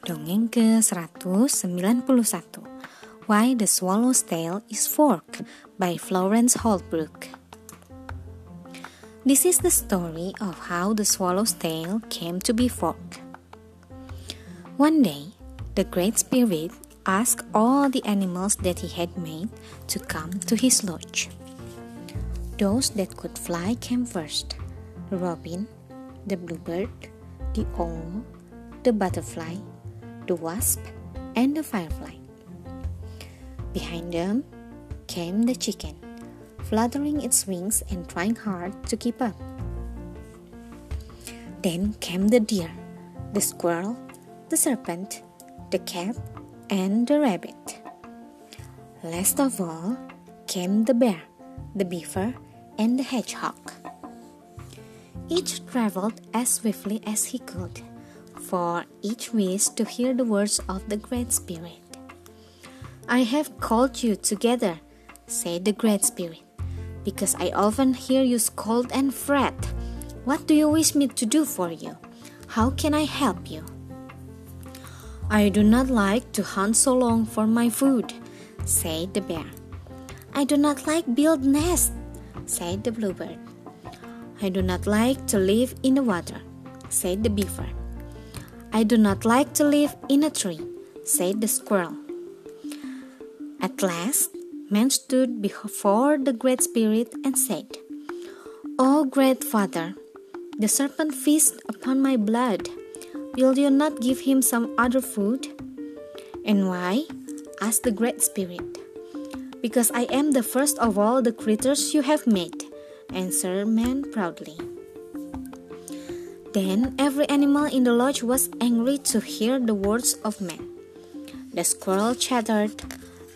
Dongeng ke-191 Why the Swallow's Tail is Forked by Florence Holbrook This is the story of how the swallow's tail came to be forked. One day, the Great Spirit asked all the animals that he had made to come to his lodge. Those that could fly came first the robin, the bluebird, the owl, the butterfly, the wasp, and the firefly. Behind them came the chicken, fluttering its wings and trying hard to keep up. Then came the deer, the squirrel, the serpent, the cat, and the rabbit. Last of all came the bear, the beaver, and the hedgehog. Each traveled as swiftly as he could for each wished to hear the words of the Great Spirit. I have called you together, said the Great Spirit, because I often hear you scold and fret. What do you wish me to do for you? How can I help you? I do not like to hunt so long for my food, said the bear. I do not like build nests, said the bluebird. I do not like to live in the water, said the beaver. I do not like to live in a tree, said the squirrel. At last, man stood before the Great Spirit and said, O great Father, the serpent feasts upon my blood. Will you not give him some other food? And why? asked the Great Spirit. Because I am the first of all the creatures you have made, answered man proudly. Then every animal in the lodge was angry to hear the words of man. The squirrel chattered,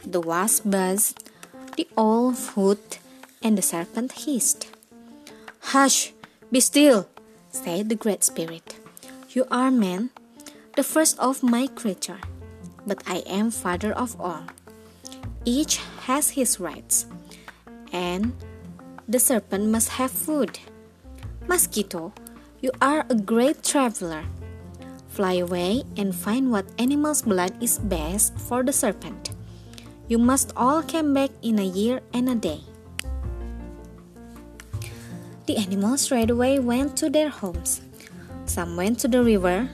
the wasp buzzed, the owl hooted, and the serpent hissed. Hush, be still, said the Great Spirit. You are man, the first of my creature, but I am father of all. Each has his rights, and the serpent must have food. Mosquito, you are a great traveler. Fly away and find what animal's blood is best for the serpent. You must all come back in a year and a day. The animals straight away went to their homes. Some went to the river,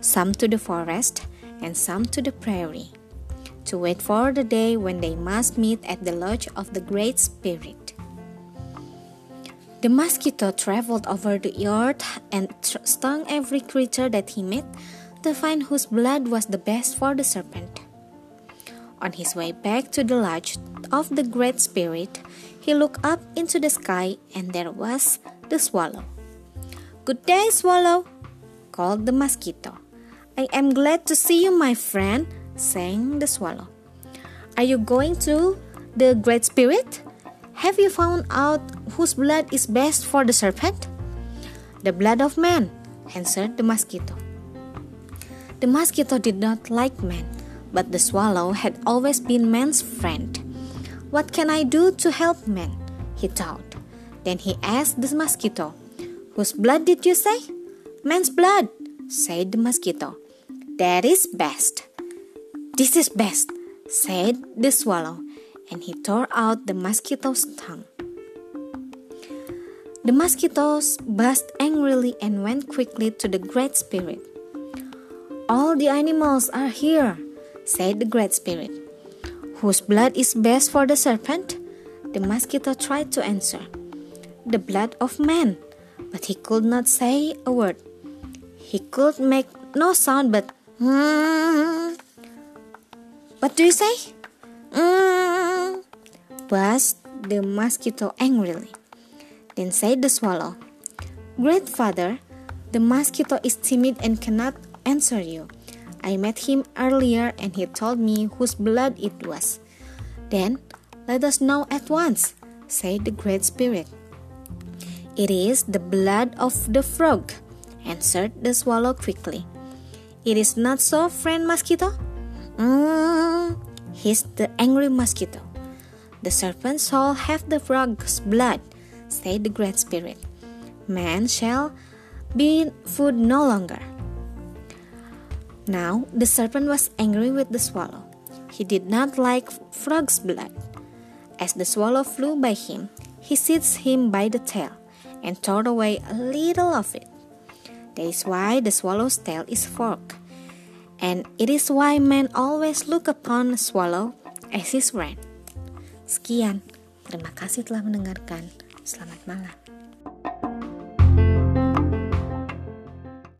some to the forest, and some to the prairie, to wait for the day when they must meet at the lodge of the Great Spirit. The mosquito traveled over the earth and stung every creature that he met to find whose blood was the best for the serpent. On his way back to the lodge of the Great Spirit, he looked up into the sky and there was the swallow. Good day, swallow, called the mosquito. I am glad to see you, my friend, sang the swallow. Are you going to the Great Spirit? Have you found out whose blood is best for the serpent? The blood of man, answered the mosquito. The mosquito did not like man, but the swallow had always been man's friend. What can I do to help man? he thought. Then he asked the mosquito, Whose blood did you say? Man's blood, said the mosquito. That is best. This is best, said the swallow and he tore out the mosquito's tongue. The mosquitoes buzzed angrily and went quickly to the Great Spirit. All the animals are here, said the Great Spirit. Whose blood is best for the serpent? The mosquito tried to answer. The blood of man, but he could not say a word. He could make no sound but. Mm. What do you say? Mm, buzzed the mosquito angrily. Then said the swallow, Great father, the mosquito is timid and cannot answer you. I met him earlier and he told me whose blood it was. Then let us know at once, said the Great Spirit. It is the blood of the frog, answered the swallow quickly. It is not so, friend mosquito? Mm, hissed the angry mosquito. The serpent shall have the frog's blood, said the Great Spirit. Man shall be food no longer. Now the serpent was angry with the swallow. He did not like frog's blood. As the swallow flew by him, he seized him by the tail and tore away a little of it. That is why the swallow's tail is forked, and it is why men always look upon swallow as his friend. Sekian, terima kasih telah mendengarkan. Selamat malam.